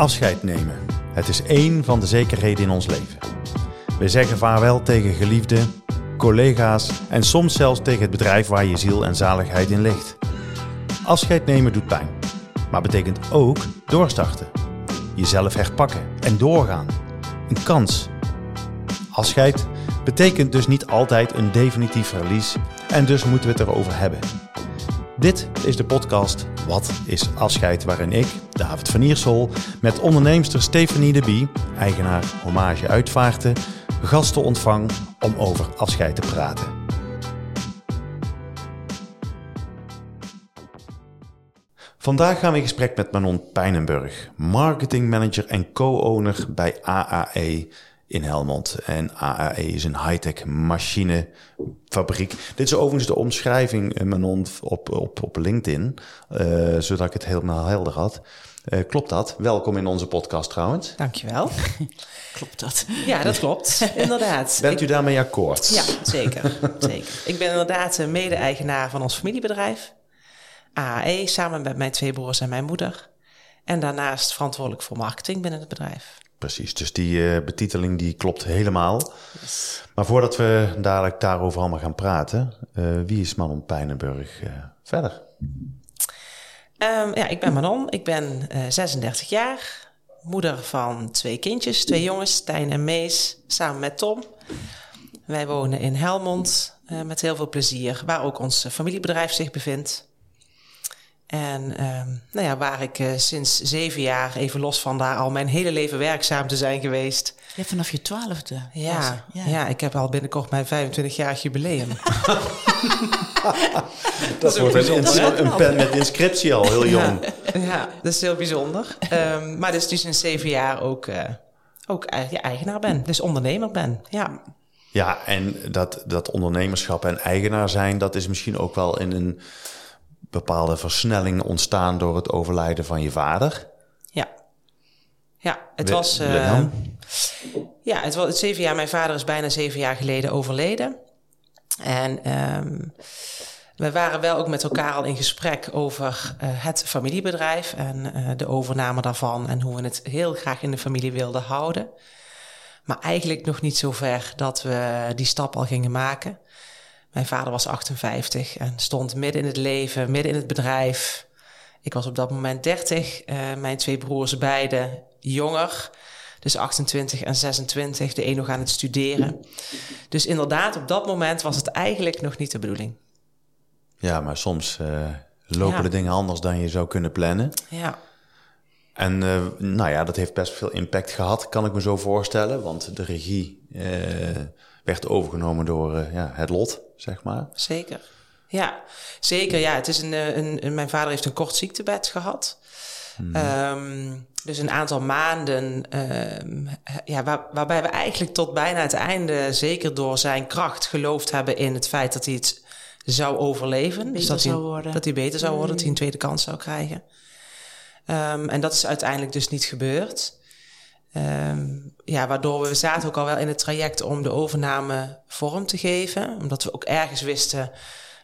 Afscheid nemen. Het is één van de zekerheden in ons leven. We zeggen vaarwel tegen geliefden, collega's en soms zelfs tegen het bedrijf waar je ziel en zaligheid in ligt. Afscheid nemen doet pijn, maar betekent ook doorstarten. Jezelf herpakken en doorgaan. Een kans. Afscheid betekent dus niet altijd een definitief verlies en dus moeten we het erover hebben. Dit is de podcast Wat is afscheid? Waarin ik, David van Iersel, met onderneemster Stefanie de Bie, eigenaar Hommage Uitvaarten, gasten ontvang om over afscheid te praten. Vandaag gaan we in gesprek met Manon Pijnenburg, marketingmanager en co-owner bij AAE in Helmond. En AAE is een high-tech machinefabriek. Dit is overigens de omschrijving, eh, Manon, op, op, op LinkedIn, uh, zodat ik het helemaal helder had. Uh, klopt dat? Welkom in onze podcast trouwens. Dankjewel. klopt dat? Ja, dat klopt. inderdaad. Bent u daarmee akkoord? Ja, zeker. zeker. Ik ben inderdaad mede-eigenaar van ons familiebedrijf. AAE, samen met mijn twee broers en mijn moeder. En daarnaast verantwoordelijk voor marketing binnen het bedrijf. Precies, dus die uh, betiteling die klopt helemaal. Maar voordat we dadelijk daarover allemaal gaan praten, uh, wie is Manon Pijnenburg uh, verder? Um, ja, ik ben Manon, ik ben 36 jaar, moeder van twee kindjes, twee jongens, Tijn en Mees, samen met Tom. Wij wonen in Helmond met heel veel plezier, waar ook ons familiebedrijf zich bevindt. En um, nou ja, waar ik uh, sinds zeven jaar, even los van daar, al mijn hele leven werkzaam te zijn geweest. Ja, vanaf je twaalfde. Ja, ja, ja. ik heb al binnenkort mijn 25-jarig jubileum. dat, dat wordt een, een, pen met inscriptie al, heel jong. Ja, ja dat is heel bijzonder. Um, maar dus, dus in zeven jaar ook, uh, ook ja, eigenaar ben, dus ondernemer ben. Ja. Ja, en dat, dat ondernemerschap en eigenaar zijn, dat is misschien ook wel in een bepaalde versnelling ontstaan door het overlijden van je vader. Ja, ja het was. Uh, ja, het was zeven jaar. Mijn vader is bijna zeven jaar geleden overleden. En um, we waren wel ook met elkaar al in gesprek over uh, het familiebedrijf en uh, de overname daarvan en hoe we het heel graag in de familie wilden houden. Maar eigenlijk nog niet zo ver dat we die stap al gingen maken. Mijn vader was 58 en stond midden in het leven, midden in het bedrijf. Ik was op dat moment 30, uh, mijn twee broers beide jonger. Dus 28 en 26, de een nog aan het studeren. Dus inderdaad, op dat moment was het eigenlijk nog niet de bedoeling. Ja, maar soms uh, lopen ja. de dingen anders dan je zou kunnen plannen. Ja. En uh, nou ja, dat heeft best veel impact gehad, kan ik me zo voorstellen. Want de regie werd overgenomen door uh, ja, het lot, zeg maar. Zeker. Ja, zeker. Ja, het is een, een, een mijn vader heeft een kort ziektebed gehad. Hmm. Um, dus een aantal maanden, um, ja, waar, waarbij we eigenlijk tot bijna het einde, zeker door zijn kracht, geloofd hebben in het feit dat hij het zou overleven. Beter dus dat zou hij, worden. dat hij beter zou worden, dat hij een tweede kans zou krijgen. Um, en dat is uiteindelijk dus niet gebeurd. Um, ja, waardoor we zaten ook al wel in het traject om de overname vorm te geven. Omdat we ook ergens wisten,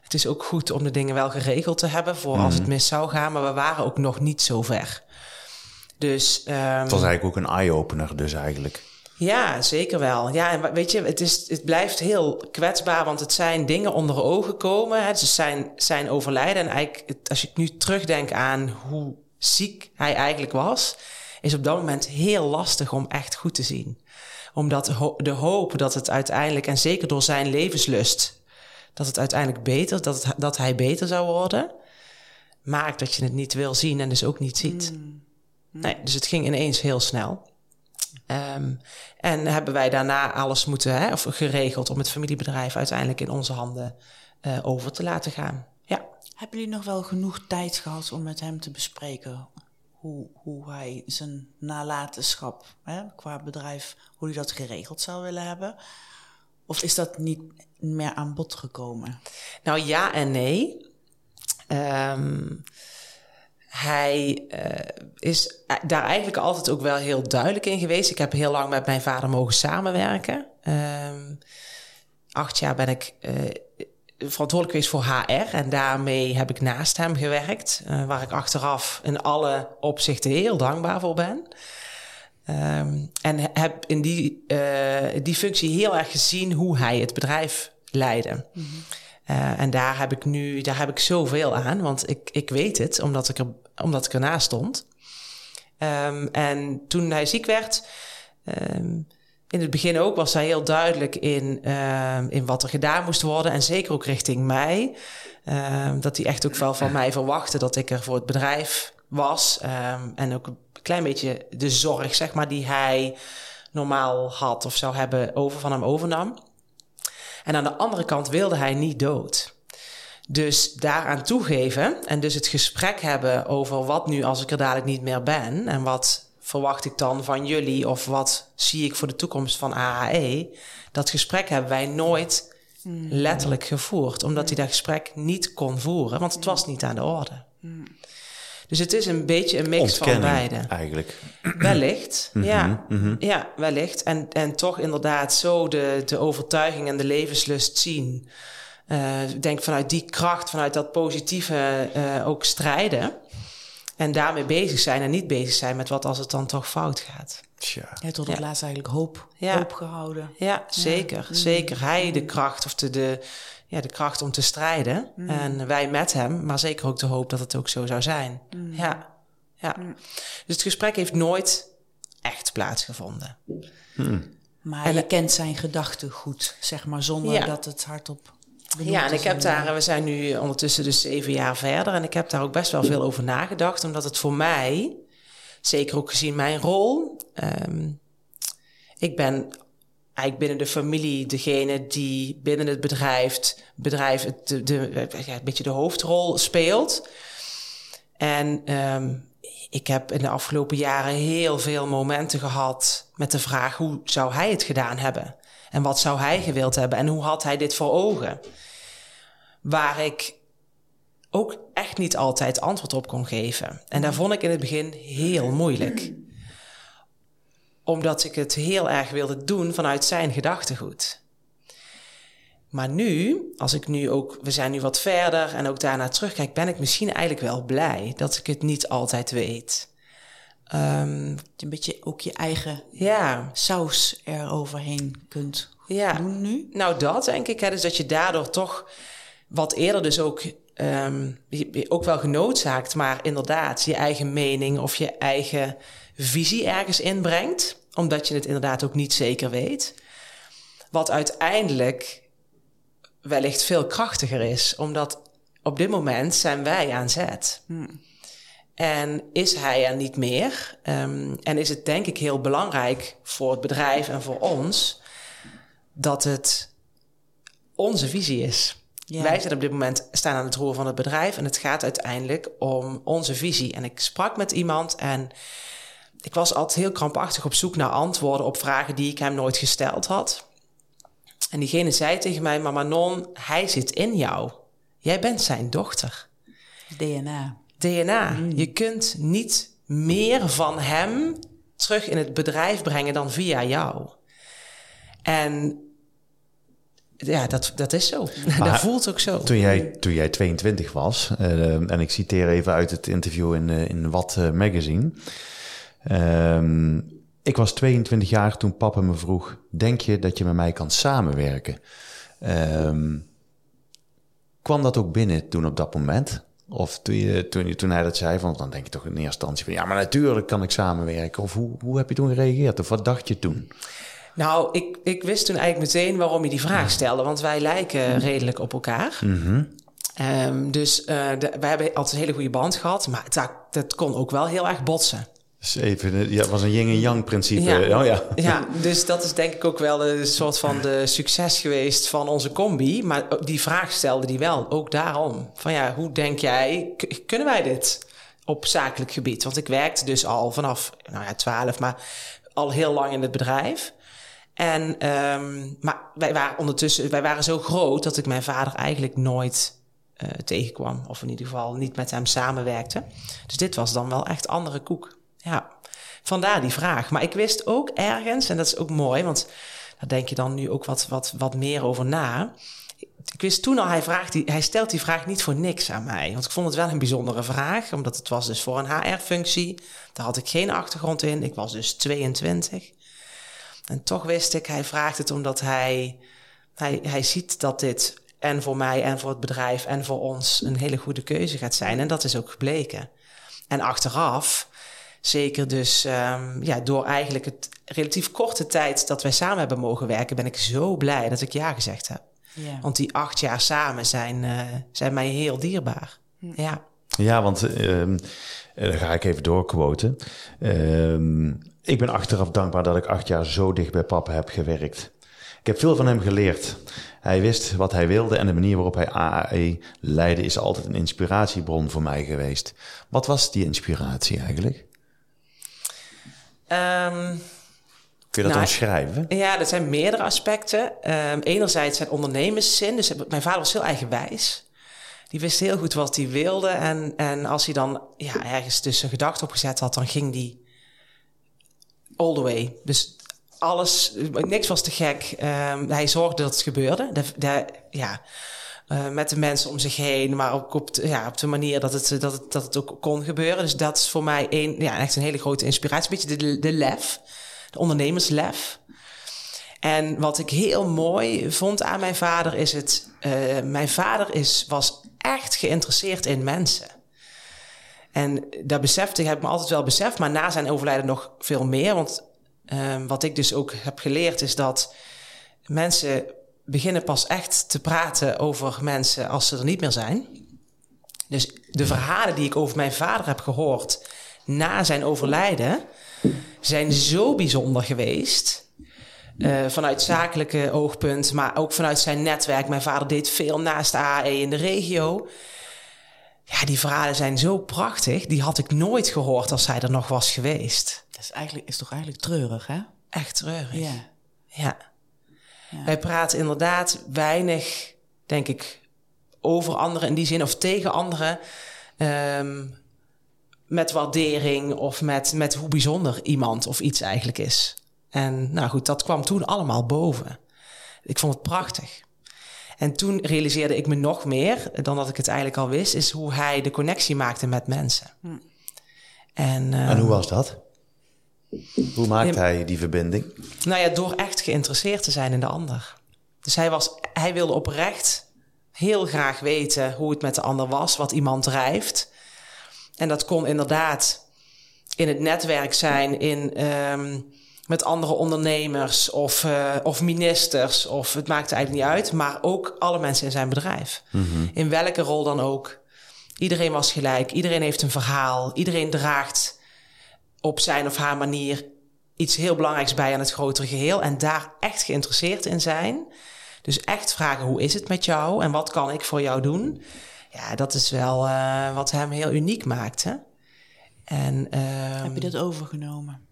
het is ook goed om de dingen wel geregeld te hebben voor als het mis zou gaan. Maar we waren ook nog niet zo ver. Dus, um, het was eigenlijk ook een eye-opener dus eigenlijk. Ja, zeker wel. Ja, en weet je, het, is, het blijft heel kwetsbaar, want het zijn dingen onder ogen komen. Hè. Dus zijn, zijn overlijden. En eigenlijk, als je nu terugdenkt aan hoe ziek hij eigenlijk was is op dat moment heel lastig om echt goed te zien. Omdat de hoop dat het uiteindelijk, en zeker door zijn levenslust, dat het uiteindelijk beter, dat, het, dat hij beter zou worden, maakt dat je het niet wil zien en dus ook niet ziet. Mm. Nee, dus het ging ineens heel snel. Um, en hebben wij daarna alles moeten, hè, of geregeld om het familiebedrijf uiteindelijk in onze handen uh, over te laten gaan. Ja. Hebben jullie nog wel genoeg tijd gehad om met hem te bespreken hoe, hoe hij zijn nalatenschap hè, qua bedrijf, hoe hij dat geregeld zou willen hebben? Of is dat niet meer aan bod gekomen? Nou ja en nee. Um, hij uh, is daar eigenlijk altijd ook wel heel duidelijk in geweest. Ik heb heel lang met mijn vader mogen samenwerken. Um, acht jaar ben ik uh, verantwoordelijk geweest voor HR. En daarmee heb ik naast hem gewerkt. Uh, waar ik achteraf in alle opzichten heel dankbaar voor ben. Um, en heb in die, uh, die functie heel erg gezien hoe hij het bedrijf leidde. Mm -hmm. uh, en daar heb ik nu daar heb ik zoveel aan, want ik, ik weet het, omdat ik, er, omdat ik ernaast stond. Um, en toen hij ziek werd, um, in het begin ook was hij heel duidelijk in, uh, in wat er gedaan moest worden. En zeker ook richting mij. Uh, dat hij echt ook wel van mij verwachtte dat ik er voor het bedrijf was. Um, en ook een klein beetje de zorg, zeg maar, die hij normaal had of zou hebben over van hem overnam. En aan de andere kant wilde hij niet dood. Dus daaraan toegeven en dus het gesprek hebben over wat nu als ik er dadelijk niet meer ben en wat verwacht ik dan van jullie of wat zie ik voor de toekomst van AHE? Dat gesprek hebben wij nooit mm. letterlijk gevoerd, omdat hij dat gesprek niet kon voeren, want het was niet aan de orde. Mm. Dus het is een beetje een mix van beide. Eigenlijk. Wellicht, mm -hmm, ja. Mm -hmm. Ja, wellicht. En, en toch inderdaad zo de, de overtuiging en de levenslust zien. Uh, ik denk vanuit die kracht, vanuit dat positieve uh, ook strijden. En daarmee bezig zijn en niet bezig zijn met wat als het dan toch fout gaat. Tja. Ja, tot het ja. laatst eigenlijk hoop, ja. hoop gehouden. Ja, zeker. Ja. Zeker. Hij de kracht of de, de, ja, de kracht om te strijden. Mm. En wij met hem, maar zeker ook de hoop dat het ook zo zou zijn. Mm. Ja. ja. Mm. Dus het gesprek heeft nooit echt plaatsgevonden. Maar en, je kent zijn gedachten goed, zeg maar, zonder dat het hardop ja, en ik heb daar, we zijn nu ondertussen dus zeven jaar verder. En ik heb daar ook best wel veel over nagedacht. Omdat het voor mij, zeker ook gezien mijn rol. Um, ik ben eigenlijk binnen de familie degene die binnen het bedrijf, bedrijf het, de, de, ja, een beetje de hoofdrol speelt. En um, ik heb in de afgelopen jaren heel veel momenten gehad met de vraag hoe zou hij het gedaan hebben? En wat zou hij gewild hebben? En hoe had hij dit voor ogen? Waar ik ook echt niet altijd antwoord op kon geven. En daar vond ik in het begin heel moeilijk. Omdat ik het heel erg wilde doen vanuit zijn gedachtegoed. Maar nu, als ik nu ook, we zijn nu wat verder en ook daarna terugkijk, ben ik misschien eigenlijk wel blij dat ik het niet altijd weet. Um, een beetje ook je eigen ja. saus eroverheen kunt ja. doen nu. Nou, dat denk ik. Hè, dus dat je daardoor toch wat eerder dus ook, um, ook wel genoodzaakt, maar inderdaad je eigen mening of je eigen visie ergens inbrengt, omdat je het inderdaad ook niet zeker weet. Wat uiteindelijk wellicht veel krachtiger is, omdat op dit moment zijn wij aan zet. Hmm. En is hij er niet meer? Um, en is het denk ik heel belangrijk voor het bedrijf en voor ons dat het onze visie is. Ja. Wij zijn op dit moment staan aan het roer van het bedrijf en het gaat uiteindelijk om onze visie. En ik sprak met iemand en ik was altijd heel krampachtig op zoek naar antwoorden op vragen die ik hem nooit gesteld had. En diegene zei tegen mij: Mama Non, hij zit in jou. Jij bent zijn dochter. DNA. DNA. Mm. Je kunt niet meer van hem terug in het bedrijf brengen dan via jou. En ja, dat, dat is zo. dat voelt ook zo. Toen jij, toen jij 22 was, uh, en ik citeer even uit het interview in, uh, in Wat uh, Magazine. Ehm, ik was 22 jaar toen papa me vroeg: Denk je dat je met mij kan samenwerken? Um, kwam dat ook binnen toen op dat moment? Of toen, je, toen, toen hij dat zei, van, dan denk je toch in eerste instantie van ja, maar natuurlijk kan ik samenwerken. Of hoe, hoe heb je toen gereageerd? Of wat dacht je toen? Nou, ik, ik wist toen eigenlijk meteen waarom je die vraag stelde. Want wij lijken mhm. redelijk op elkaar. Mm um, dus uh, de, wij hebben altijd een hele goede band gehad. Maar dat, dat kon ook wel heel erg botsen. Dus even, ja, het was een yin en yang principe. Ja. Oh, ja. ja, dus dat is denk ik ook wel een soort van de succes geweest van onze combi. Maar die vraag stelde die wel, ook daarom. Van ja, hoe denk jij, kunnen wij dit op zakelijk gebied? Want ik werkte dus al vanaf, nou ja, twaalf, maar al heel lang in het bedrijf. En, um, maar wij waren ondertussen, wij waren zo groot dat ik mijn vader eigenlijk nooit uh, tegenkwam. Of in ieder geval niet met hem samenwerkte. Dus dit was dan wel echt andere koek. Ja, vandaar die vraag. Maar ik wist ook ergens, en dat is ook mooi, want daar denk je dan nu ook wat, wat, wat meer over na. ik wist toen al, hij, vraagt hij stelt die vraag niet voor niks aan mij. Want ik vond het wel een bijzondere vraag, omdat het was dus voor een HR-functie. Daar had ik geen achtergrond in. Ik was dus 22. En toch wist ik, hij vraagt het omdat hij, hij, hij ziet dat dit en voor mij en voor het bedrijf en voor ons een hele goede keuze gaat zijn. En dat is ook gebleken. En achteraf, zeker dus um, ja, door eigenlijk het relatief korte tijd dat wij samen hebben mogen werken, ben ik zo blij dat ik ja gezegd heb. Ja. Want die acht jaar samen zijn, uh, zijn mij heel dierbaar. Ja, ja want uh, dan ga ik even doorquoten. Uh, ik ben achteraf dankbaar dat ik acht jaar zo dicht bij papa heb gewerkt. Ik heb veel van hem geleerd. Hij wist wat hij wilde en de manier waarop hij AAE leidde is altijd een inspiratiebron voor mij geweest. Wat was die inspiratie eigenlijk? Um, Kun je dat nou, omschrijven? Ja, dat zijn meerdere aspecten. Um, enerzijds zijn ondernemerszin. Dus mijn vader was heel eigenwijs. Die wist heel goed wat hij wilde. En, en als hij dan ja, ergens tussen gedachten opgezet had, dan ging die all the way. Dus alles, niks was te gek. Um, hij zorgde dat het gebeurde. De, de, ja, uh, met de mensen om zich heen, maar ook op de, ja, op de manier dat het, dat, het, ook kon gebeuren. Dus dat is voor mij een, ja, echt een hele grote inspiratie. Een beetje de, de lef, de ondernemerslef. En wat ik heel mooi vond aan mijn vader is het... Uh, mijn vader is, was echt geïnteresseerd in mensen. En dat besefte ik, heb ik me altijd wel beseft, maar na zijn overlijden nog veel meer. Want um, wat ik dus ook heb geleerd is dat mensen beginnen pas echt te praten over mensen als ze er niet meer zijn. Dus de verhalen die ik over mijn vader heb gehoord na zijn overlijden zijn zo bijzonder geweest. Uh, vanuit zakelijke oogpunt, maar ook vanuit zijn netwerk. Mijn vader deed veel naast de AE in de regio. Ja, die verhalen zijn zo prachtig. Die had ik nooit gehoord als hij er nog was geweest. Dat is, eigenlijk, is toch eigenlijk treurig, hè? Echt treurig. Ja. ja. ja. Wij praten inderdaad weinig, denk ik, over anderen in die zin of tegen anderen. Um, met waardering of met, met hoe bijzonder iemand of iets eigenlijk is. En nou goed, dat kwam toen allemaal boven. Ik vond het prachtig. En toen realiseerde ik me nog meer dan dat ik het eigenlijk al wist, is hoe hij de connectie maakte met mensen. Hm. En, en hoe ehm, was dat? Hoe maakte hij die verbinding? Nou ja, door echt geïnteresseerd te zijn in de ander. Dus hij, was, hij wilde oprecht heel graag weten hoe het met de ander was, wat iemand drijft. En dat kon inderdaad in het netwerk zijn, in, um, met andere ondernemers of, uh, of ministers, of het maakte eigenlijk niet uit, maar ook alle mensen in zijn bedrijf. Mm -hmm. In welke rol dan ook. Iedereen was gelijk, iedereen heeft een verhaal, iedereen draagt op zijn of haar manier iets heel belangrijks bij aan het grotere geheel en daar echt geïnteresseerd in zijn. Dus echt vragen hoe is het met jou en wat kan ik voor jou doen? Ja, dat is wel uh, wat hem heel uniek maakt. Hè? En, um, Heb je dat overgenomen?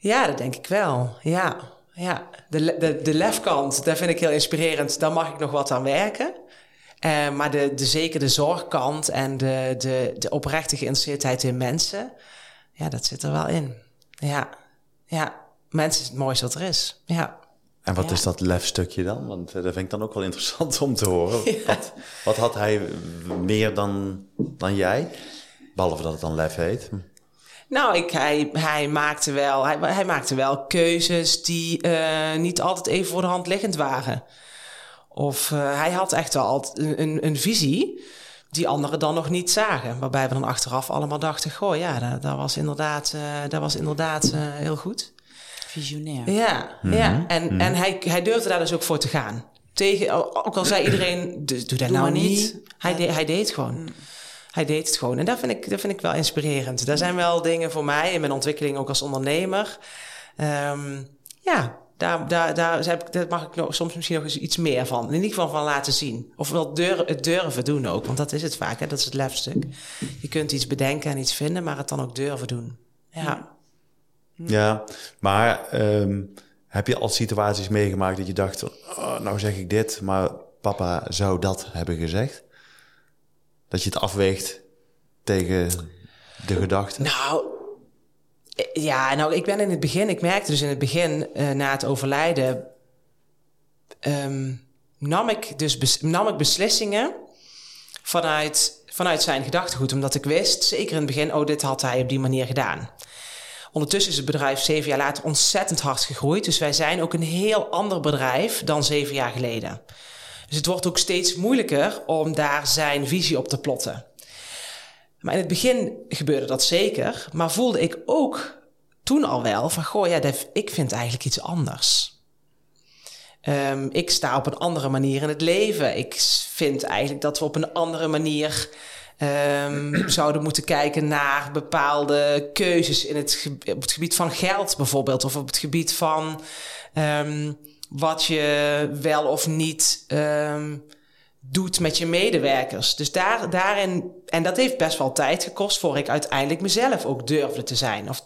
Ja, dat denk ik wel. Ja, ja. De, de, de lefkant, daar vind ik heel inspirerend. Daar mag ik nog wat aan werken. Uh, maar de, de, zeker de zorgkant en de, de, de oprechte geïnteresseerdheid in mensen, ja, dat zit er wel in. Ja, ja. Mensen is het mooiste wat er is. Ja. En wat is dat lefstukje dan? Want eh, dat vind ik dan ook wel interessant om te horen. Wat, wat, had hij meer dan, dan jij? Behalve dat het dan lef heet. Nou, ik, hij, hij, maakte wel, hij, hij maakte wel keuzes die uh, niet altijd even voor de hand liggend waren. Of uh, hij had echt wel altijd een, een, een, visie die anderen dan nog niet zagen. Waarbij we dan achteraf allemaal dachten: goh, ja, dat, dat was inderdaad, uh, dat was inderdaad heel goed. Visionair. Ja, mm -hmm. ja. En, mm -hmm. en hij, hij durfde daar dus ook voor te gaan. Tegen, ook al zei iedereen, doe dat doe nou niet. niet. Hij, de, hij deed gewoon. Mm. Hij deed het gewoon. En dat vind, ik, dat vind ik wel inspirerend. Daar zijn wel dingen voor mij in mijn ontwikkeling ook als ondernemer. Um, ja, daar, daar, daar, heb ik, daar mag ik nog, soms misschien nog eens iets meer van. In ieder geval van laten zien. Of wel durf, het durven doen ook. Want dat is het vaak. Hè? Dat is het lefstuk. Je kunt iets bedenken en iets vinden, maar het dan ook durven doen. Ja. Ja, maar um, heb je al situaties meegemaakt dat je dacht, oh, nou zeg ik dit, maar papa zou dat hebben gezegd? Dat je het afweegt tegen de gedachte? Nou, ja, nou, ik ben in het begin, ik merkte dus in het begin uh, na het overlijden, um, nam ik dus nam ik beslissingen vanuit, vanuit zijn gedachtegoed. Omdat ik wist, zeker in het begin, oh, dit had hij op die manier gedaan. Ondertussen is het bedrijf zeven jaar later ontzettend hard gegroeid. Dus wij zijn ook een heel ander bedrijf dan zeven jaar geleden. Dus het wordt ook steeds moeilijker om daar zijn visie op te plotten. Maar in het begin gebeurde dat zeker. Maar voelde ik ook toen al wel van, goh, ja, ik vind eigenlijk iets anders. Um, ik sta op een andere manier in het leven. Ik vind eigenlijk dat we op een andere manier um, zouden moeten kijken naar bepaalde keuzes in het, op het gebied van geld bijvoorbeeld, of op het gebied van um, wat je wel of niet doet met je medewerkers. Dus daar, daarin, en dat heeft best wel tijd gekost voor ik uiteindelijk mezelf ook durfde te zijn. Of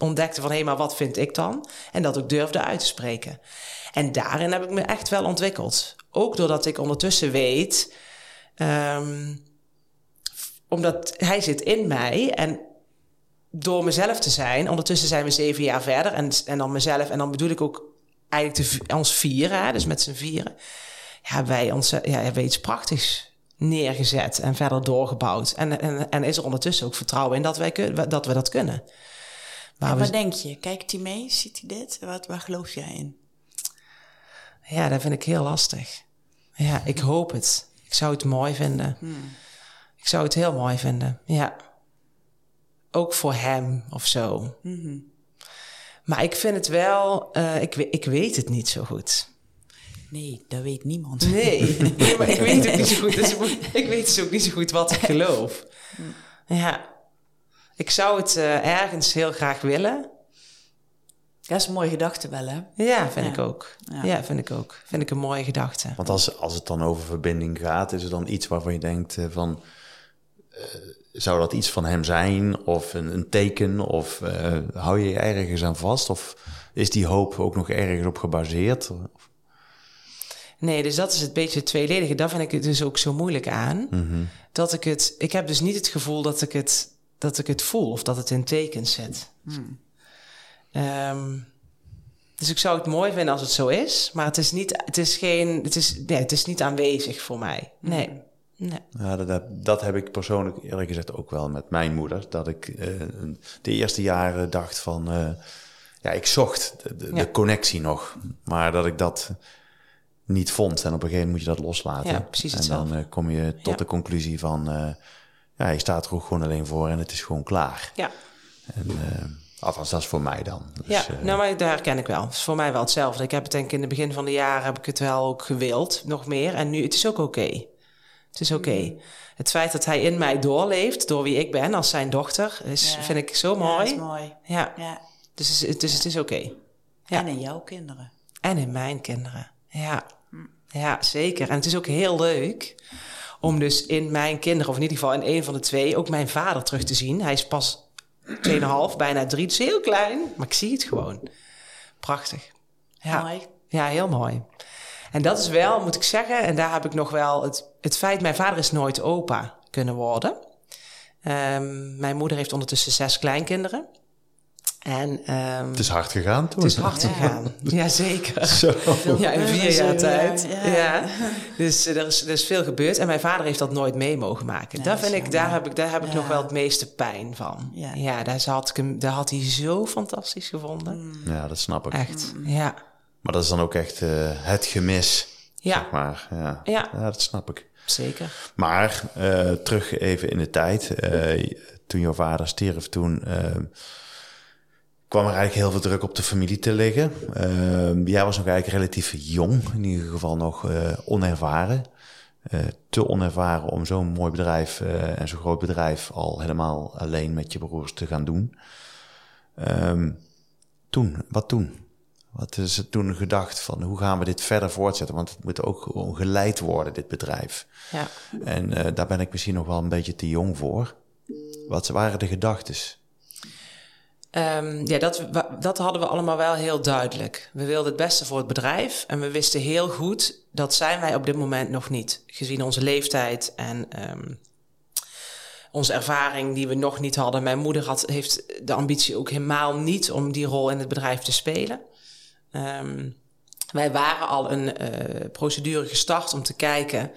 ontdekte van hé, hey, maar wat vind ik dan? En dat ook durfde uit te spreken. En daarin heb ik me echt wel ontwikkeld. Ook doordat ik ondertussen weet, um, omdat hij zit in mij en door mezelf te zijn, ondertussen zijn we zeven jaar verder en, en dan mezelf, en dan bedoel ik ook eigenlijk de, ons vieren, dus met z'n vieren, hebben wij, ons, ja, hebben wij iets prachtigs neergezet en verder doorgebouwd. En, en, en is er ondertussen ook vertrouwen in dat, wij, dat we dat kunnen. Maar wat denk je? Kijkt hij mee? Ziet hij dit? Wat, waar geloof jij in? Ja, dat vind ik heel lastig. Ja, ik hoop het. Ik zou het mooi vinden. Hmm. Ik zou het heel mooi vinden, ja. Ook voor hem of zo. Hmm. Maar ik vind het wel, uh, ik, ik weet het niet zo goed. Nee, dat weet niemand. Nee, maar ik weet het niet zo goed. Dus ik weet dus ook niet zo goed wat ik geloof. Hmm. Ja, ik zou het uh, ergens heel graag willen. Dat is een mooie gedachte wel, hè? Ja, vind ik ook. Ja. vind ik ook. Vind ik een mooie gedachte. Want als, als het dan over verbinding gaat, is er dan iets waarvan je denkt uh, van... Uh, zou dat iets van hem zijn of een, een teken? Of uh, hou je je ergens aan vast? Of is die hoop ook nog ergens op gebaseerd? Nee, dus dat is het beetje het tweeledige. Daar vind ik het dus ook zo moeilijk aan. Mm -hmm. Dat ik het... Ik heb dus niet het gevoel dat ik het, dat ik het voel of dat het in tekens zit. Mm. Um, dus ik zou het mooi vinden als het zo is, maar het is niet, het is geen, het is, nee, het is niet aanwezig voor mij. Nee. Nee. Ja, dat, dat heb ik persoonlijk eerlijk gezegd ook wel met mijn moeder. Dat ik uh, de eerste jaren dacht van, uh, ja, ik zocht de, de, connectie nog, maar dat ik dat niet vond. En op een gegeven moment moet je dat loslaten. Ja, precies en dan uh, kom je tot de conclusie van, ja, je staat er ook gewoon alleen voor en het is gewoon klaar. Ja. En, Althans, dat is voor mij dan. Dus, ja, uh, nou, maar daar herken ik wel. Het is voor mij wel hetzelfde. Ik heb het denk ik in het begin van de jaren heb ik het wel ook gewild, nog meer. En nu, het is ook oké. Het is oké. Mm. Het feit dat hij in mij doorleeft, door wie ik ben als zijn dochter, is, vind ik zo mooi. Ja, is mooi. Ja. ja. Dus, dus het is oké. Ja. En in jouw kinderen. En in mijn kinderen. Ja. Mm. Ja, zeker. En het is ook heel leuk om dus in mijn kinderen, of in ieder geval in een van de twee, ook mijn vader terug te zien. Hij is pas 2,5, bijna 3. Het is heel klein, maar ik zie het gewoon. Prachtig. Ja. Mooi. Ja, heel mooi. En dat is wel, moet ik zeggen, en daar heb ik nog wel het, het feit, mijn vader is nooit opa kunnen worden. Um, mijn moeder heeft ondertussen zes kleinkinderen. En, um, het is hard gegaan toen. Het is hard gegaan, ja zeker. Zo. Ja, in vier jaar tijd. Ja. Dus uh, er, is, er is veel gebeurd en mijn vader heeft dat nooit mee mogen maken. daar, vind ik, daar heb ik, daar heb ik nog wel het meeste pijn van. Ja, daar, had ik hem, daar had hij zo fantastisch gevonden. Mm. Ja, dat snap ik. Echt, mm. ja. Maar dat is dan ook echt uh, het gemis. Ja. Zeg maar. ja. Ja. ja, dat snap ik. Zeker. Maar uh, terug even in de tijd. toen jouw vader stierf, toen kwam er eigenlijk heel veel druk op de familie te liggen. Uh, jij was nog eigenlijk relatief jong, in ieder geval nog onervaren. Te onervaren om zo'n mooi bedrijf en zo'n groot bedrijf al helemaal alleen met je broers te gaan doen. Um, toen, wat toen? Wat is er toen gedacht van hoe gaan we dit verder voortzetten? Want het moet ook geleid worden, dit bedrijf. Ja. En daar ben ik misschien nog wel een beetje te jong voor. Wat waren de gedachten? Um, ja, dat, dat hadden we allemaal wel heel duidelijk. We wilden het beste voor het bedrijf en we wisten heel goed dat zijn wij op dit moment nog niet. Gezien onze leeftijd en um, onze ervaring die we nog niet hadden. Mijn moeder had, heeft de ambitie ook helemaal niet om die rol in het bedrijf te spelen. Um, Wij waren al een uh, procedure gestart om te kijken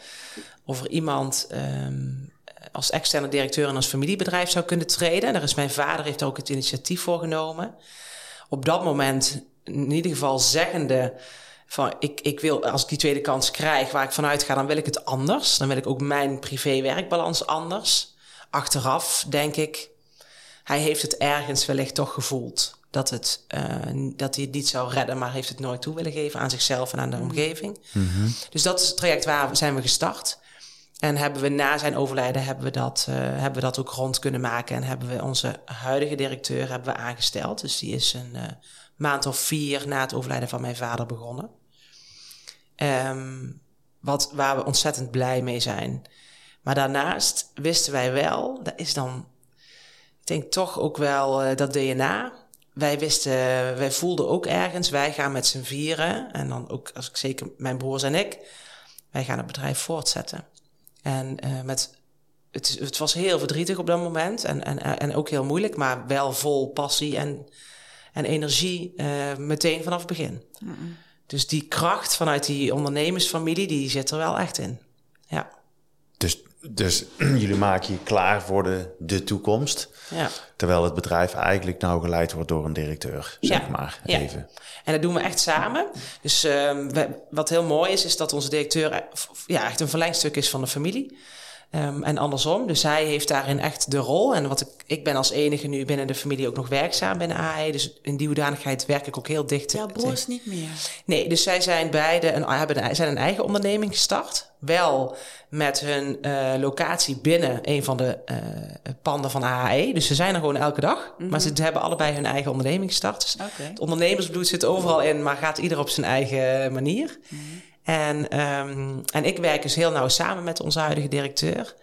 of er iemand um, als externe directeur in ons familiebedrijf zou kunnen treden. Daar is mijn vader heeft ook het initiatief voor genomen. Op dat moment in ieder geval zeggende van ik, ik wil, als ik die tweede kans krijg waar ik vanuit ga, dan wil ik het anders. Dan wil ik ook mijn privé-werkbalans anders. Achteraf denk ik, hij heeft het ergens wellicht toch gevoeld. Dat, het, uh, dat hij het niet zou redden, maar heeft het nooit toe willen geven aan zichzelf en aan de mm. omgeving. Mm -hmm. Dus dat is het traject waar zijn we gestart. En hebben we na zijn overlijden hebben we dat, uh, hebben we dat ook rond kunnen maken. En hebben we onze huidige directeur hebben we aangesteld. Dus die is een uh, maand of vier na het overlijden van mijn vader begonnen. Um, wat, waar we ontzettend blij mee zijn. Maar daarnaast wisten wij wel, dat is dan, ik denk toch ook wel uh, dat DNA. Wij wisten, wij voelden ook ergens, wij gaan met z'n vieren. En dan ook, als ik zeker mijn broers en ik, wij gaan het bedrijf voortzetten. En uh, met, het, het, was heel verdrietig op dat moment en, en, en ook heel moeilijk, maar wel vol passie en, en energie uh, meteen vanaf het begin. Mm -mm. Dus die kracht vanuit die ondernemersfamilie, die zit er wel echt in. Ja. Dus, dus jullie maken je klaar voor de, de toekomst. Ja. Terwijl het bedrijf eigenlijk nou geleid wordt door een directeur, zeg ja. maar. Even. En dat doen we echt samen. Dus we, wat heel mooi is, is dat onze directeur eh, ja, echt een verlengstuk is van de familie. Um, en andersom. Dus hij heeft daarin echt de rol. En wat ik, ik ben als enige nu binnen de familie ook nog werkzaam binnen AE. Dus in die hoedanigheid werk ik ook heel dicht. Ja, broers niet meer. Nee, dus zij zijn beide een, hebben een, zijn een eigen onderneming gestart. Wel met hun uh, locatie binnen een van de uh, panden van AE. Dus ze zijn er gewoon elke dag. Mm -hmm. Maar ze hebben allebei hun eigen onderneming gestart. Dus okay. Het ondernemersbloed zit overal in, maar gaat ieder op zijn eigen manier. Mm -hmm. En, um, en ik werk dus heel nauw samen met onze huidige directeur.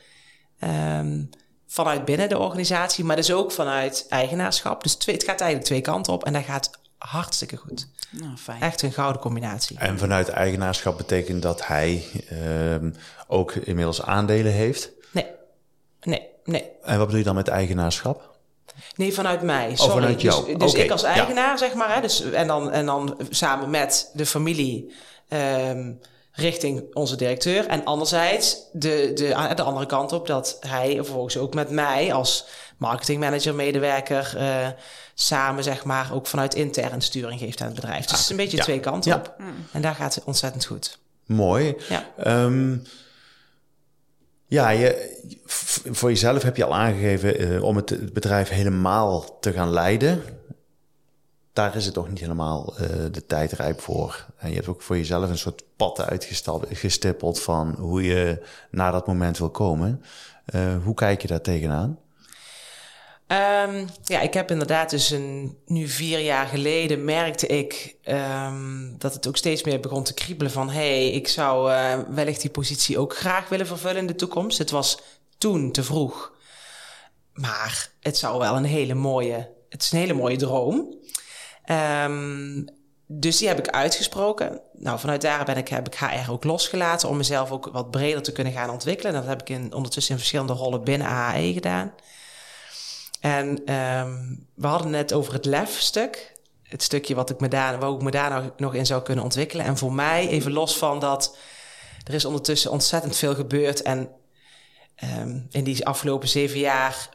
Um, vanuit binnen de organisatie, maar dus ook vanuit eigenaarschap. Dus twee, het gaat eigenlijk twee kanten op en dat gaat hartstikke goed. Nou, fijn. Echt een gouden combinatie. En vanuit eigenaarschap betekent dat hij um, ook inmiddels aandelen heeft? Nee, nee, nee. En wat bedoel je dan met eigenaarschap? Nee, vanuit mij. Sorry. Oh, vanuit jou. Dus, dus okay. ik als eigenaar, ja. zeg maar. Hè, dus, en, dan, en dan samen met de familie um, richting onze directeur. En anderzijds de, de, de andere kant op dat hij vervolgens ook met mij als marketingmanager, medewerker, uh, samen zeg maar ook vanuit intern sturing geeft aan het bedrijf. Dus het is een beetje ja. twee kanten ja. op. En daar gaat het ontzettend goed. Mooi. Ja. Um, ja, je, voor jezelf heb je al aangegeven uh, om het bedrijf helemaal te gaan leiden daar is het toch niet helemaal uh, de tijd rijp voor. En je hebt ook voor jezelf een soort pad uitgestippeld van hoe je naar dat moment wil komen. Uh, hoe kijk je daar tegenaan? Um, ja, ik heb inderdaad dus een, nu vier jaar geleden merkte ik um, dat het ook steeds meer begon te kriebelen van hé, hey, ik zou uh, wellicht die positie ook graag willen vervullen in de toekomst. Het was toen te vroeg. Maar het zou wel een hele mooie, het is een hele mooie droom. Um, dus die heb ik uitgesproken. Nou, vanuit daar ben ik, heb ik HR ook losgelaten om mezelf ook wat breder te kunnen gaan ontwikkelen. Dat heb ik in, ondertussen in verschillende rollen binnen AAE gedaan. En um, we hadden het over het lef-stuk. Het stukje wat ik me daar, waar ik me daar nog, in zou kunnen ontwikkelen. En voor mij, even los van dat, er is ondertussen ontzettend veel gebeurd. En um, in die afgelopen zeven jaar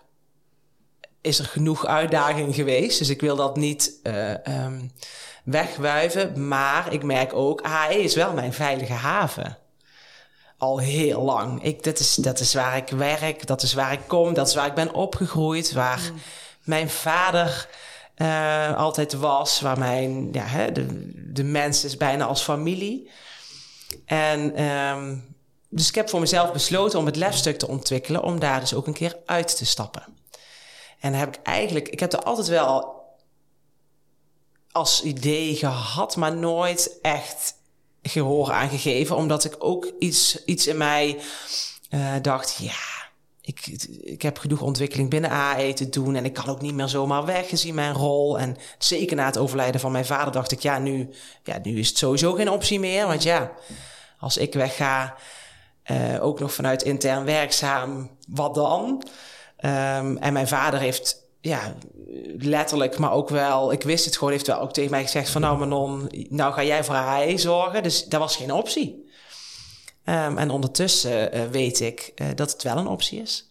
is er genoeg uitdaging geweest. Dus ik wil dat niet uh, um, wegwuiven. Maar ik merk ook, HE is wel mijn veilige haven. Al heel lang. Ik, dat, is, dat is waar ik werk, dat is waar ik kom, dat is waar ik ben opgegroeid, waar mm. mijn vader uh, altijd was, waar mijn, ja, hè, de, de mens is bijna als familie. En um, dus ik heb voor mezelf besloten om het lefstuk te ontwikkelen, om daar dus ook een keer uit te stappen. En heb ik eigenlijk, ik heb er altijd wel als idee gehad, maar nooit echt gehoor aan gegeven. Omdat ik ook iets, iets in mij uh, dacht, ja, ik, ik heb genoeg ontwikkeling binnen AE te doen. En ik kan ook niet meer zomaar weg gezien mijn rol. En zeker na het overlijden van mijn vader dacht ik, ja, nu, ja, nu is het sowieso geen optie meer. Want ja, als ik wegga, uh, ook nog vanuit intern werkzaam, wat dan? Um, en mijn vader heeft ja, letterlijk, maar ook wel, ik wist het gewoon, heeft wel ook tegen mij gezegd van nou Manon, nou ga jij voor HAE zorgen. Dus dat was geen optie. Ehm, en ondertussen uh, weet ik uh, dat het wel een optie is.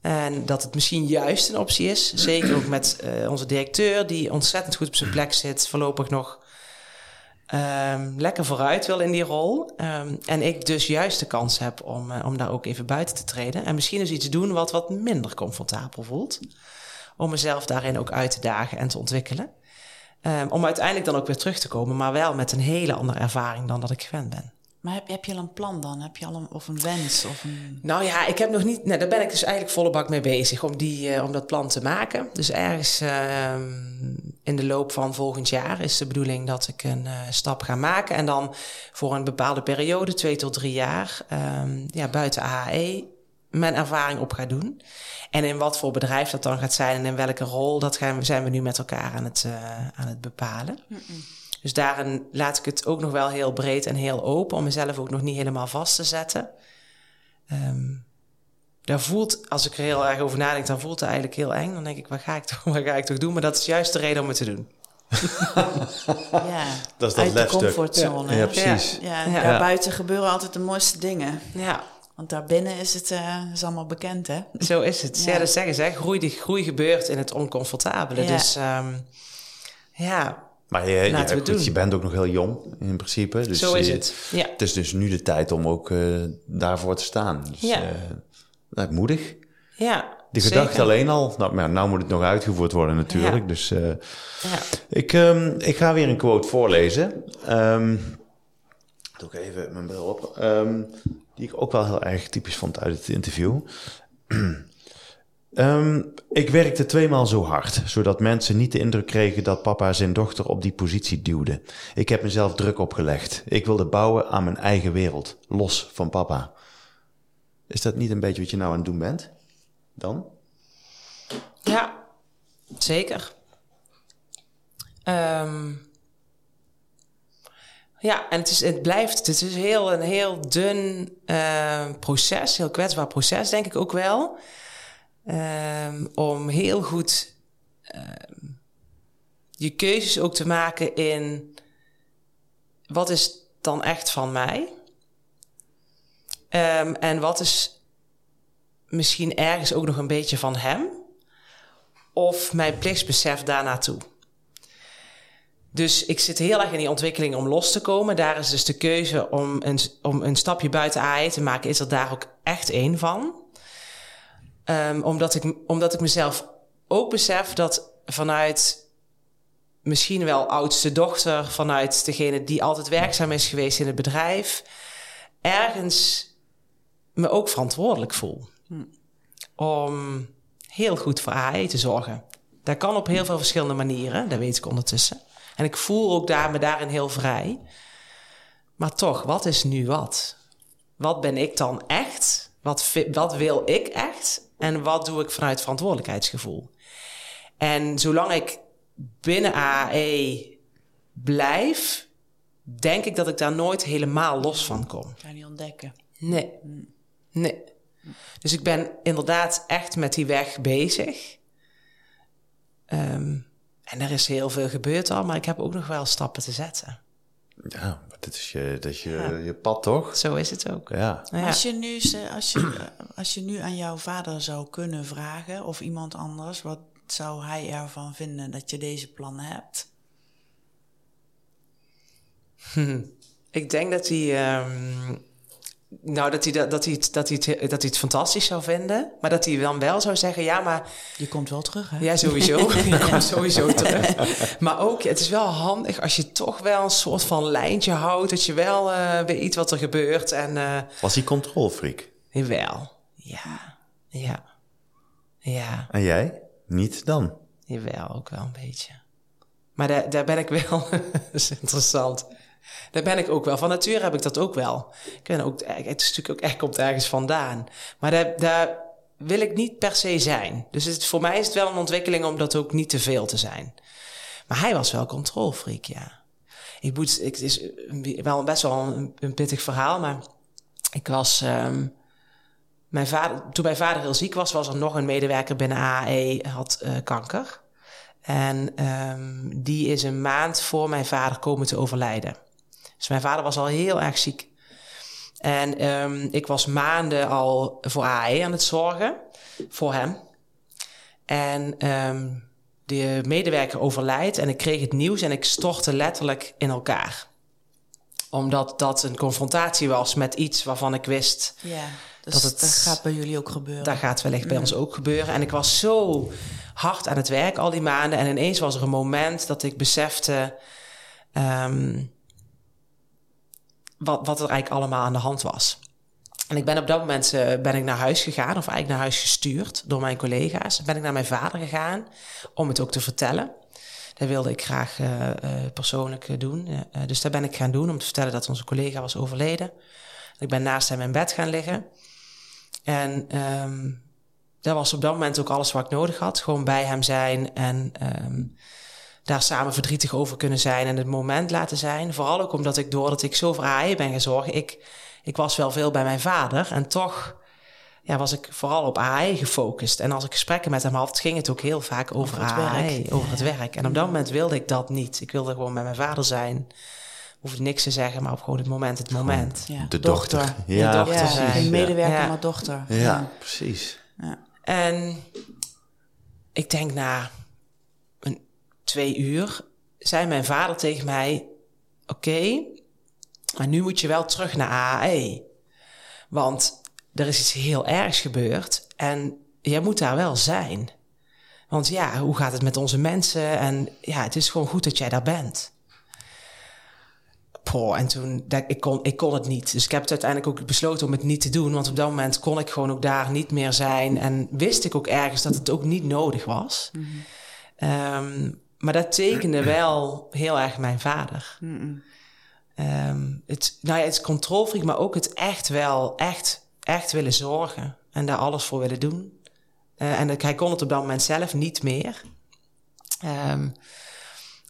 En dat het misschien juist een optie is. Zeker ook met uh, onze directeur, die ontzettend goed op zijn plek zit, voorlopig nog um, lekker vooruit wil in die rol. Um, en ik dus juist de kans heb om, om daar ook even buiten te treden. En misschien eens iets doen wat wat minder comfortabel voelt om mezelf daarin ook uit te dagen en te ontwikkelen. Um, om uiteindelijk dan ook weer terug te komen, maar wel met een hele andere ervaring dan dat ik gewend ben. Maar heb, heb je al een plan dan? Heb je al een, of een wens? Of een... Nou ja, ik heb nog niet. Nou, daar ben ik dus eigenlijk volle bak mee bezig om, die, uh, om dat plan te maken. Dus ergens uh, in de loop van volgend jaar is de bedoeling dat ik een uh, stap ga maken. En dan voor een bepaalde periode, twee tot drie jaar, um, ja, buiten AHE, mijn ervaring op ga doen. En in wat voor bedrijf dat dan gaat zijn en in welke rol, dat gaan we, zijn we nu met elkaar aan het, uh, aan het bepalen. Mm -mm. Dus daarin laat ik het ook nog wel heel breed en heel open, om mezelf ook nog niet helemaal vast te zetten. Um, daar voelt, als ik er heel erg over nadenk, dan voelt het eigenlijk heel eng. Dan denk ik, wat ga ik toch, wat ga ik toch doen? Maar dat is juist de reden om het te doen. ja, dat is dat uit de comfortzone. Ja, ja precies. Ja, ja, daarbuiten gebeuren altijd de mooiste dingen. Ja, want daarbinnen is het uh, is allemaal bekend, hè? Zo is het. Ja, ja dat zeggen ze. Groei, de groei gebeurt in het oncomfortabele. Ja. Dus um, ja, maar je, ja, goed, doen. je bent ook nog heel jong in principe. Dus Zo is het. Ja. Het is dus nu de tijd om ook uh, daarvoor te staan. Dus, ja. Uh, moedig. Ja. Die gedachte alleen al, nou, nou moet het nog uitgevoerd worden natuurlijk. Ja. Dus uh, ja. ik, um, ik ga weer een quote voorlezen. Um, doe ik even mijn bril op. Um, die ik ook wel heel erg typisch vond uit het interview. um, ik werkte tweemaal zo hard, zodat mensen niet de indruk kregen dat papa zijn dochter op die positie duwde. Ik heb mezelf druk opgelegd. Ik wilde bouwen aan mijn eigen wereld, los van papa. Is dat niet een beetje wat je nou aan het doen bent? Dan? Ja, zeker. Um, ja, en het, is, het blijft, het is heel, een heel dun uh, proces, heel kwetsbaar proces, denk ik ook wel. Um, om heel goed uh, je keuzes ook te maken in wat is dan echt van mij? Um, en wat is misschien ergens ook nog een beetje van hem? Of mijn plichtsbesef daarnaartoe? Dus ik zit heel erg in die ontwikkeling om los te komen. Daar is dus de keuze om een, om een stapje buiten AI te maken, is er daar ook echt één van. Um, omdat, ik, omdat ik mezelf ook besef dat vanuit misschien wel oudste dochter, vanuit degene die altijd werkzaam is geweest in het bedrijf, ergens me ook verantwoordelijk voel. Hm. Om heel goed voor AI te zorgen. Dat kan op heel veel verschillende manieren, dat weet ik ondertussen. En ik voel ook daar, me daarin heel vrij. Maar toch, wat is nu wat? Wat ben ik dan echt? Wat, wat wil ik echt? En wat doe ik vanuit verantwoordelijkheidsgevoel? En zolang ik binnen AE blijf, denk ik dat ik daar nooit helemaal los van kom. Ga je niet ontdekken? Nee. Nee. Dus ik ben inderdaad echt met die weg bezig. Um, en er is heel veel gebeurd al, maar ik heb ook nog wel stappen te zetten. Ja, dat is je, dat is je, ja. je pad toch? Zo is het ook. Ja. ja. Als, je nu, als, je, als je nu aan jouw vader zou kunnen vragen, of iemand anders, wat zou hij ervan vinden dat je deze plannen hebt? ik denk dat hij. Um, nou, dat hij, dat, dat, hij het, dat, hij het, dat hij het fantastisch zou vinden. Maar dat hij dan wel zou zeggen, ja, maar... Je komt wel terug, hè? Ja, sowieso. Je komt sowieso terug. Maar ook, het is wel handig als je toch wel een soort van lijntje houdt. Dat je wel uh, weet wat er gebeurt. En, uh, Was hij controlfreak? Jawel. Ja. Ja. Ja. En jij? Niet dan? Jawel, ook wel een beetje. Maar daar, daar ben ik wel... dat is interessant. Daar ben ik ook wel. Van nature heb ik dat ook wel. Ik ben ook, het is natuurlijk ook echt komt ergens vandaan. Maar daar, daar wil ik niet per se zijn. Dus voor mij is het wel een ontwikkeling om dat ook niet te veel te zijn. Maar hij was wel controlfreak, ja. Ik moet, het is wel best wel een, pittig verhaal, maar ik was um, mijn vader, toen mijn vader heel ziek was, was er nog een medewerker binnen AAE, had uh, kanker. En um, die is een maand voor mijn vader komen te overlijden. Dus mijn vader was al heel erg ziek. En um, ik was maanden al voor AAE aan het zorgen, voor hem. En um, de medewerker overlijdt en ik kreeg het nieuws en ik stortte letterlijk in elkaar. Omdat dat een confrontatie was met iets waarvan ik wist... Ja dus dat, het, dat gaat bij jullie ook gebeuren. Dat gaat wellicht bij mm. ons ook gebeuren. En ik was zo hard aan het werk al die maanden. En ineens was er een moment dat ik besefte um, wat, wat er eigenlijk allemaal aan de hand was. En ik ben op dat moment uh, ben ik naar huis gegaan, of eigenlijk naar huis gestuurd door mijn collega's. Ben ik naar mijn vader gegaan om het ook te vertellen. Dat wilde ik graag uh, uh, persoonlijk doen. dus dat ben ik gaan doen om te vertellen dat onze collega was overleden. Ik ben naast hem in bed gaan liggen. En um, dat was op dat moment ook alles wat ik nodig had. Gewoon bij hem zijn en um, daar samen verdrietig over kunnen zijn en het moment laten zijn. Vooral ook omdat ik doordat ik zo voor AE ben gezorgd, ik, ik was wel veel bij mijn vader en toch ja, was ik vooral op AE gefocust. En als ik gesprekken met hem had, ging het ook heel vaak over, over het werk. over het werk. En op dat moment wilde ik dat niet. Ik wilde gewoon met mijn vader zijn hoef niks te zeggen, maar op gewoon het moment, het moment. Ja. De dochter. Ja, de dochter ja, Geen medewerker, ja. maar dochter. Ja, precies. En ik denk na een, twee uur zei mijn vader tegen mij... Oké, maar nu moet je wel terug naar AAE. Want er is iets heel ergs gebeurd en jij moet daar wel zijn. Want ja, hoe gaat het met onze mensen? En ja, het is gewoon goed dat jij daar bent. Poh, en toen, dat, ik, kon, ik kon het niet. Dus ik heb het uiteindelijk ook besloten om het niet te doen. Want op dat moment kon ik gewoon ook daar niet meer zijn. En wist ik ook ergens dat het ook niet nodig was. Mm -hmm. Maar dat tekende wel heel erg mijn vader. Um, het, nou ja, het controlfreak, maar ook het echt wel, echt, echt willen zorgen. En daar alles voor willen doen. Uh, en hij kon het op dat moment zelf niet meer. Um,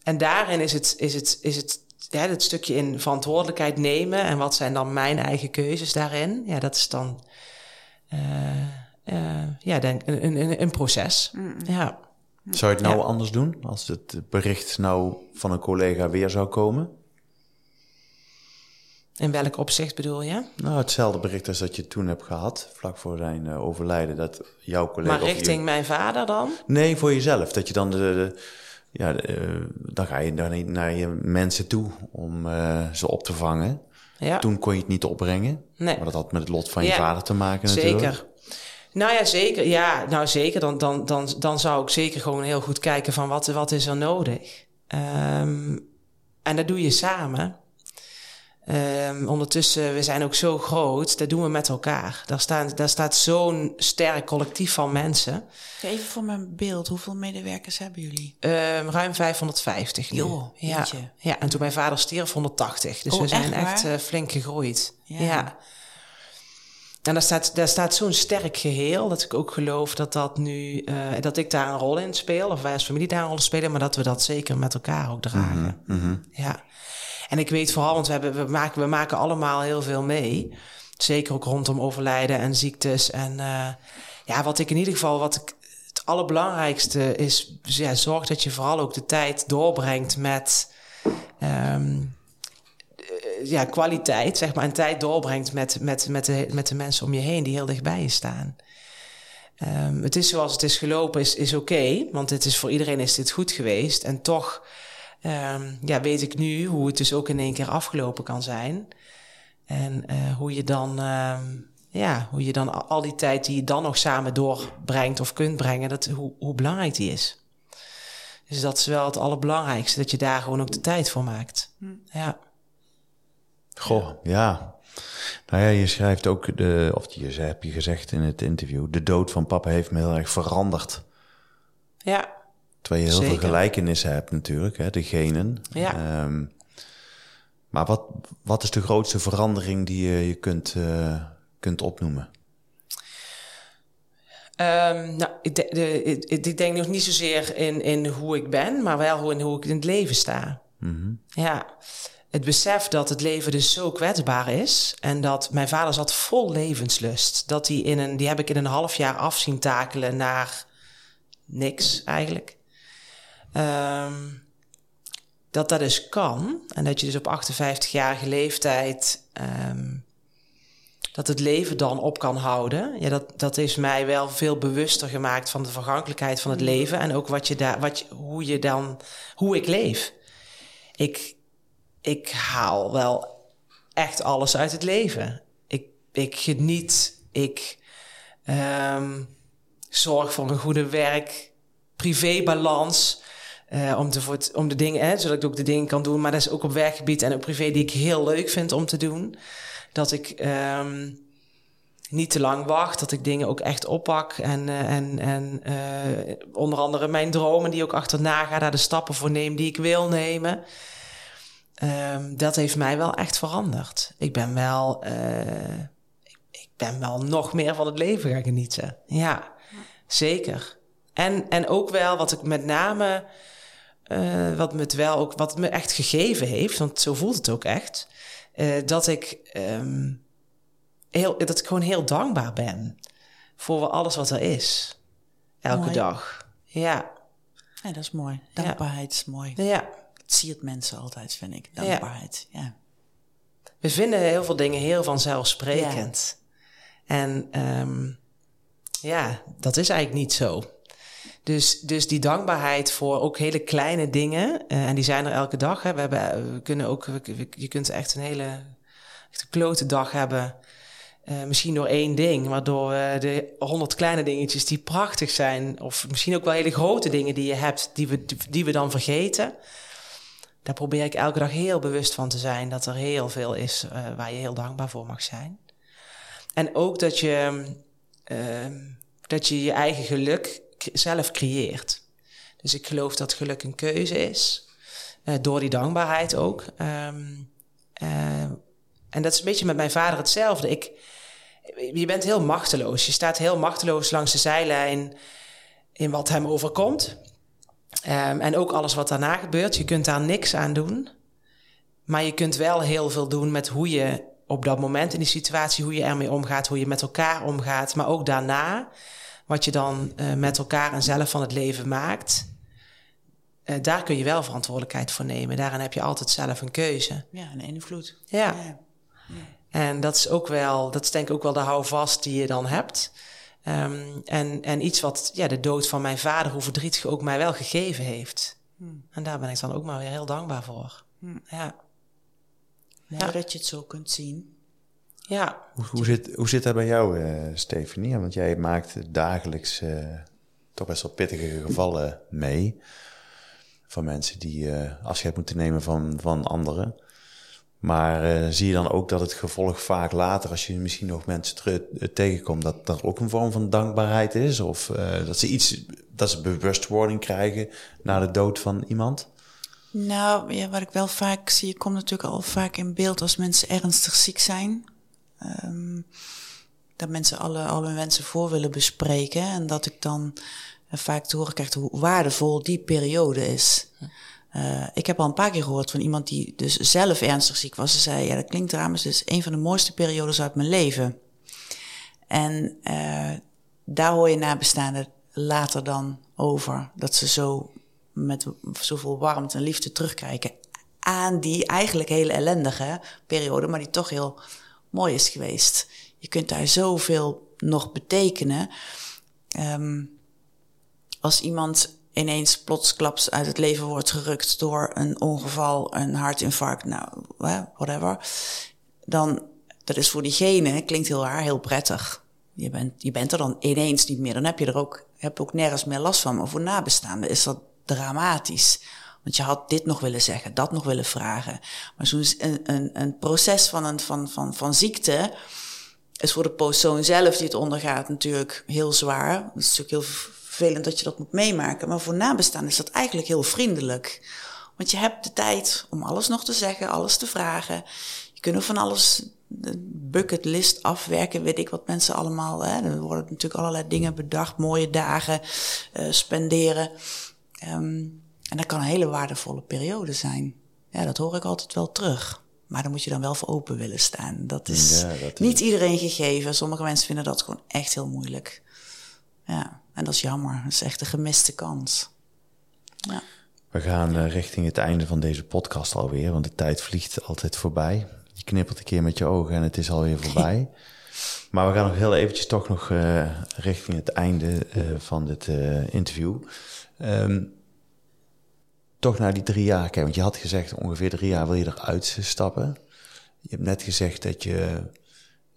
en daarin is het, is het, is het ja, dat stukje in verantwoordelijkheid nemen en wat zijn dan mijn eigen keuzes daarin. Ja, dat is dan uh, uh, ja, denk, een, een, een proces. Mm. Ja. Zou je het nou anders doen als het bericht nou van een collega weer zou komen? In welk opzicht bedoel je? Nou, hetzelfde bericht als dat je toen hebt gehad, vlak voor zijn uh, overlijden, dat jouw collega... Maar richting mijn vader dan? Nee, voor jezelf. Dat je dan de, de ja, uh, dan ga je dan naar je mensen toe om uh, ze op te vangen. Ja. Toen kon je het niet opbrengen. Nee. Maar dat had met het lot van je vader te maken natuurlijk. Zeker. Nou ja, zeker. Ja, nou zeker. Dan, dan, dan, dan zou ik zeker gewoon heel goed kijken van wat, wat is er nodig. Um, en dat doe je samen. Um, ondertussen, we zijn ook zo groot, dat doen we met elkaar. Daar, staan, daar staat zo'n sterk collectief van mensen. Even voor mijn beeld, hoeveel medewerkers hebben jullie? Um, ruim 550 nu. Jo, ja. ja, en toen mijn vader stierf 180. Dus oh, we zijn echt, echt uh, flink gegroeid. Ja. ja. En daar staat, daar staat zo'n sterk geheel dat ik ook geloof dat dat nu, uh, dat ik daar een rol in speel, of wij als familie daar een rol spelen, maar dat we dat zeker met elkaar ook dragen. Mm -hmm. Ja. En ik weet vooral, want we, hebben, we, maken, we maken allemaal heel veel mee. Zeker ook rondom overlijden en ziektes. En uh, ja, wat ik in ieder geval, wat ik het allerbelangrijkste is, ja, zorg dat je vooral ook de tijd doorbrengt met um, ja, kwaliteit, zeg maar, en tijd doorbrengt met, met, met, de, met de mensen om je heen die heel dichtbij je staan. Um, het is zoals het is gelopen, is, is oké, okay, want het is voor iedereen is dit goed geweest. En toch um, ja, weet ik nu hoe het dus ook in één keer afgelopen kan zijn. En uh, hoe je dan, um, ja, hoe je dan al die tijd die je dan nog samen doorbrengt of kunt brengen, dat, hoe, hoe belangrijk die is. Dus dat is wel het allerbelangrijkste, dat je daar gewoon ook de tijd voor maakt. Hm. Ja. Goh, ja. Nou ja, je schrijft ook, de, of je heb je gezegd in het interview, de dood van papa heeft me heel erg veranderd. Ja. Terwijl je heel veel gelijkenissen hebt natuurlijk, hè, de genen. Ja. Um, maar wat, wat is de grootste verandering die je, je kunt, uh, kunt opnoemen? Um, nou, ik, de, de, ik, denk nog niet zozeer in, in hoe ik ben, maar wel in hoe ik in het leven sta. Mm -hmm. Ja. Het besef dat het leven dus zo kwetsbaar is. En dat mijn vader zat vol levenslust. Dat hij in een, die heb ik in een half jaar af zien takelen naar niks eigenlijk. Ehm, dat dat dus kan. En dat je dus op 58-jarige leeftijd. Ehm, dat het leven dan op kan houden. Ja, dat, dat is mij wel veel bewuster gemaakt van de vergankelijkheid van het leven. En ook wat je daar, wat je, hoe je dan, hoe ik leef. Ik, ik haal wel echt alles uit het leven. Ik, ik geniet, ik um, zorg voor een goede werk-privé-balans. Uh, om, te, om de dingen, hè, zodat ik ook de dingen kan doen. Maar dat is ook op werkgebied en op privé die ik heel leuk vind om te doen. Dat ik um, niet te lang wacht, dat ik dingen ook echt oppak. En, uh, en, en uh, onder andere mijn dromen die ook achterna ga, daar de stappen voor neem die ik wil nemen. Um, dat heeft mij wel echt veranderd. Ik ben wel, uh, ik, ik, ben wel nog meer van het leven gaan genieten. Ja, zeker. En, en ook wel wat ik met name, uh, wat me het wel ook, wat me echt gegeven heeft, want zo voelt het ook echt, uh, dat ik, um, heel, dat ik gewoon heel dankbaar ben voor alles wat er is. Elke mooi. dag. Ja. ja. Dat is mooi. Dankbaarheid ja. is mooi. Ja siert mensen altijd, vind ik. Dankbaarheid, ja. ja. We vinden heel veel dingen heel vanzelfsprekend. Ja. En um, ja, dat is eigenlijk niet zo. Dus, dus die dankbaarheid voor ook hele kleine dingen, uh, en die zijn er elke dag. Hè. We, hebben, we kunnen ook, we, je kunt echt een hele echt een klote dag hebben. Uh, misschien door één ding, waardoor de honderd kleine dingetjes die prachtig zijn, of misschien ook wel hele grote dingen die je hebt, die we, die we dan vergeten daar probeer ik elke dag heel bewust van te zijn dat er heel veel is uh, waar je heel dankbaar voor mag zijn. En ook dat je, uh, dat je je eigen geluk zelf creëert. Dus ik geloof dat geluk een keuze is, uh, door die dankbaarheid ook. Um, en dat is een beetje met mijn vader hetzelfde. Ik, je bent heel machteloos. Je staat heel machteloos langs de zijlijn in wat hem overkomt. Um, en ook alles wat daarna gebeurt. Je kunt daar niks aan doen. Maar je kunt wel heel veel doen met hoe je op dat moment in die situatie, hoe je ermee omgaat, hoe je met elkaar omgaat. Maar ook daarna, wat je dan uh, met elkaar en zelf van het leven maakt. Uh, daar kun je wel verantwoordelijkheid voor nemen. Daarin heb je altijd zelf een keuze. Ja, een invloed. Ja. ja. ja. En dat is ook wel, dat is denk ik ook wel de houvast die je dan hebt. Um, en, en iets wat ja, de dood van mijn vader, hoe verdrietig ook mij wel gegeven heeft. Hmm. En daar ben ik dan ook maar weer heel dankbaar voor. Hmm. Ja. ja. Dat je het zo kunt zien. Ja. Hoe, hoe, zit, hoe zit dat bij jou, uh, Stefanie? Want jij maakt dagelijks uh, toch best wel pittige gevallen mee. Van mensen die uh, afscheid moeten nemen van, van anderen. Maar uh, zie je dan ook dat het gevolg vaak later, als je misschien nog mensen terug, uh, tegenkomt, dat er ook een vorm van dankbaarheid is? Of uh, dat ze iets, dat ze bewustwording krijgen na de dood van iemand? Nou, ja, wat ik wel vaak zie, komt natuurlijk al vaak in beeld als mensen ernstig ziek zijn. Um, dat mensen alle, alle hun wensen voor willen bespreken. En dat ik dan vaak te horen krijg hoe waardevol die periode is. Uh, ik heb al een paar keer gehoord van iemand die dus zelf ernstig ziek was. Ze zei, ja, dat klinkt raar, is een van de mooiste periodes uit mijn leven. En uh, daar hoor je nabestaanden later dan over. Dat ze zo met zoveel warmte en liefde terugkijken aan die eigenlijk hele ellendige periode, maar die toch heel mooi is geweest. Je kunt daar zoveel nog betekenen. Um, als iemand ineens plotsklaps uit het leven wordt gerukt door een ongeval, een hartinfarct, nou, whatever. Dan, dat is voor diegene, klinkt heel raar, heel prettig. Je bent, je bent er dan ineens niet meer. Dan heb je er ook, heb ook nergens meer last van. Maar voor nabestaanden is dat dramatisch. Want je had dit nog willen zeggen, dat nog willen vragen. Maar zo'n een, een, een proces van, een, van, van, van ziekte is voor de persoon zelf die het ondergaat natuurlijk heel zwaar. Dat is natuurlijk heel vervelend dat je dat moet meemaken. Maar voor nabestaan is dat eigenlijk heel vriendelijk. Want je hebt de tijd om alles nog te zeggen, alles te vragen. Je kunt van alles, de bucketlist afwerken, weet ik wat mensen allemaal. Hè. Er worden natuurlijk allerlei dingen bedacht, mooie dagen uh, spenderen. Um, en dat kan een hele waardevolle periode zijn. Ja, dat hoor ik altijd wel terug. Maar daar moet je dan wel voor open willen staan. Dat is, ja, dat niet iedereen gegeven. Sommige mensen vinden dat gewoon echt heel moeilijk. Ja, en dat is jammer. Dat is echt een gemiste kans. Ja. We gaan uh, richting het einde van deze podcast alweer, want de tijd vliegt altijd voorbij. Je knippert een keer met je ogen en het is alweer voorbij. maar we gaan nog heel eventjes toch nog uh, richting het einde uh, van dit interview. Um, toch naar die drie jaar kijken. Want je had gezegd ongeveer drie jaar wil je eruit stappen. Je hebt net gezegd dat je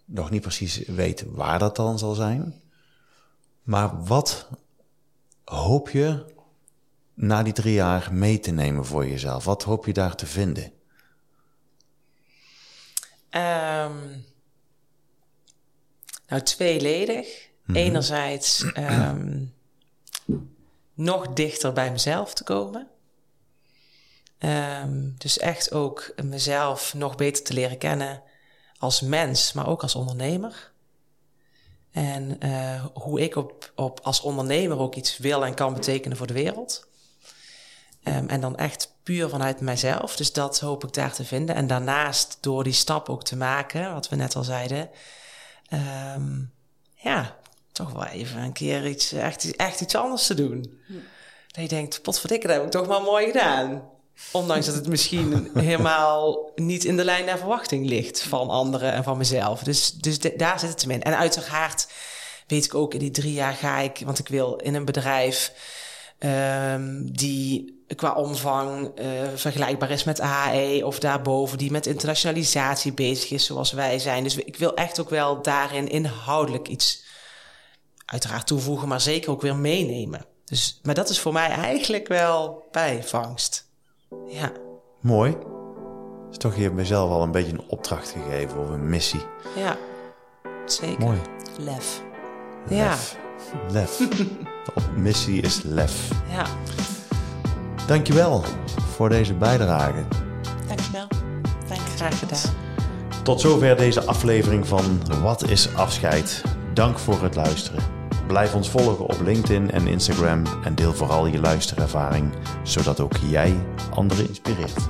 nog niet precies weet waar dat dan zal zijn. Maar wat hoop je na die drie jaar mee te nemen voor jezelf? Wat hoop je daar te vinden? Um, nou, tweeledig. Mm Enerzijds um, nog dichter bij mezelf te komen. Um, dus echt ook mezelf nog beter te leren kennen als mens, maar ook als ondernemer. En uh, hoe ik op, op als ondernemer ook iets wil en kan betekenen voor de wereld. Um, en dan echt puur vanuit mijzelf. Dus dat hoop ik daar te vinden. En daarnaast door die stap ook te maken, wat we net al zeiden. Um, ja, toch wel even een keer iets, echt, echt iets anders te doen. Dat je denkt, potverdikke, dat heb ik toch wel mooi gedaan. Ondanks dat het misschien helemaal niet in de lijn naar verwachting ligt van anderen en van mezelf. Dus, dus daar zit het hem in. En uiteraard weet ik ook in die drie jaar ga ik, want ik wil in een bedrijf um, die qua omvang uh, vergelijkbaar is met AE of daarboven, die met internationalisatie bezig is zoals wij zijn. Dus ik wil echt ook wel daarin inhoudelijk iets uiteraard toevoegen, maar zeker ook weer meenemen. Dus, maar dat is voor mij eigenlijk wel bijvangst. Ja. Mooi. Is toch, je hebt mezelf al een beetje een opdracht gegeven of een missie. Ja, zeker. Mooi. Lef. Ja. Lef. De missie is lef. Ja. Dankjewel voor deze bijdrage. Dankjewel. Dank Graag gedaan. Tot zover deze aflevering van Wat is afscheid? Dank voor het luisteren. Blijf ons volgen op LinkedIn en Instagram en deel vooral je luisterervaring, zodat ook jij anderen inspireert.